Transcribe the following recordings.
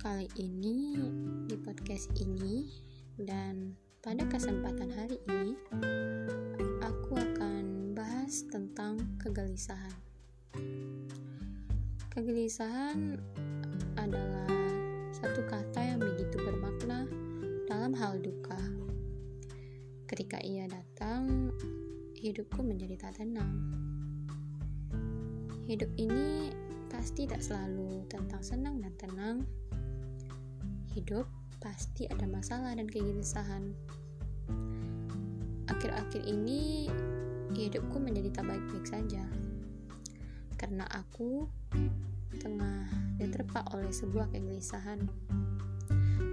kali ini di podcast ini dan pada kesempatan hari ini aku akan bahas tentang kegelisahan. Kegelisahan adalah satu kata yang begitu bermakna dalam hal duka. Ketika ia datang, hidupku menjadi tak tenang. Hidup ini pasti tak selalu tentang senang dan tenang. Hidup pasti ada masalah dan kegelisahan. Akhir-akhir ini hidupku menjadi tak baik-baik saja. Karena aku tengah diterpa oleh sebuah kegelisahan,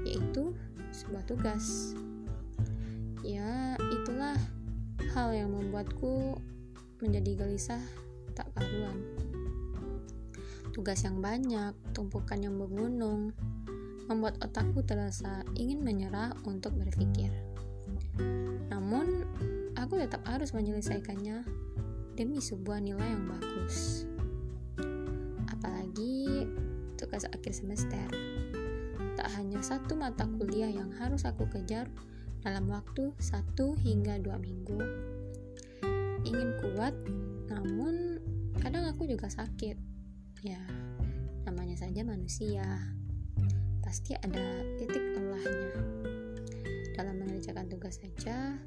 yaitu sebuah tugas. Ya, itulah hal yang membuatku menjadi gelisah tak karuan tugas yang banyak, tumpukan yang menggunung, membuat otakku terasa ingin menyerah untuk berpikir. Namun, aku tetap harus menyelesaikannya demi sebuah nilai yang bagus. Apalagi tugas akhir semester. Tak hanya satu mata kuliah yang harus aku kejar dalam waktu satu hingga dua minggu. Ingin kuat, namun kadang aku juga sakit Ya, namanya saja manusia. Pasti ada titik lelahnya. Dalam mengerjakan tugas saja,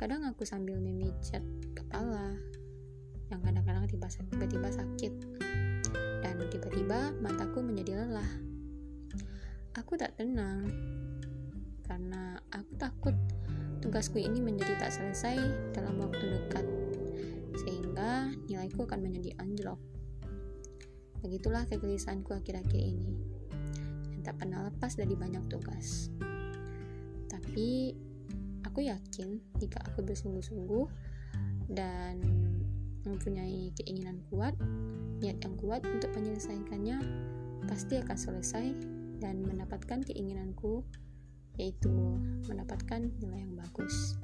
kadang aku sambil memijat kepala yang kadang-kadang tiba-tiba sakit dan tiba-tiba mataku menjadi lelah. Aku tak tenang karena aku takut tugasku ini menjadi tak selesai dalam waktu dekat sehingga nilaiku akan menjadi anjlok. Begitulah kegelisahanku akhir-akhir ini, tak pernah lepas dari banyak tugas. Tapi, aku yakin jika aku bersungguh-sungguh dan mempunyai keinginan kuat, niat yang kuat untuk menyelesaikannya, pasti akan selesai dan mendapatkan keinginanku, yaitu mendapatkan nilai yang bagus.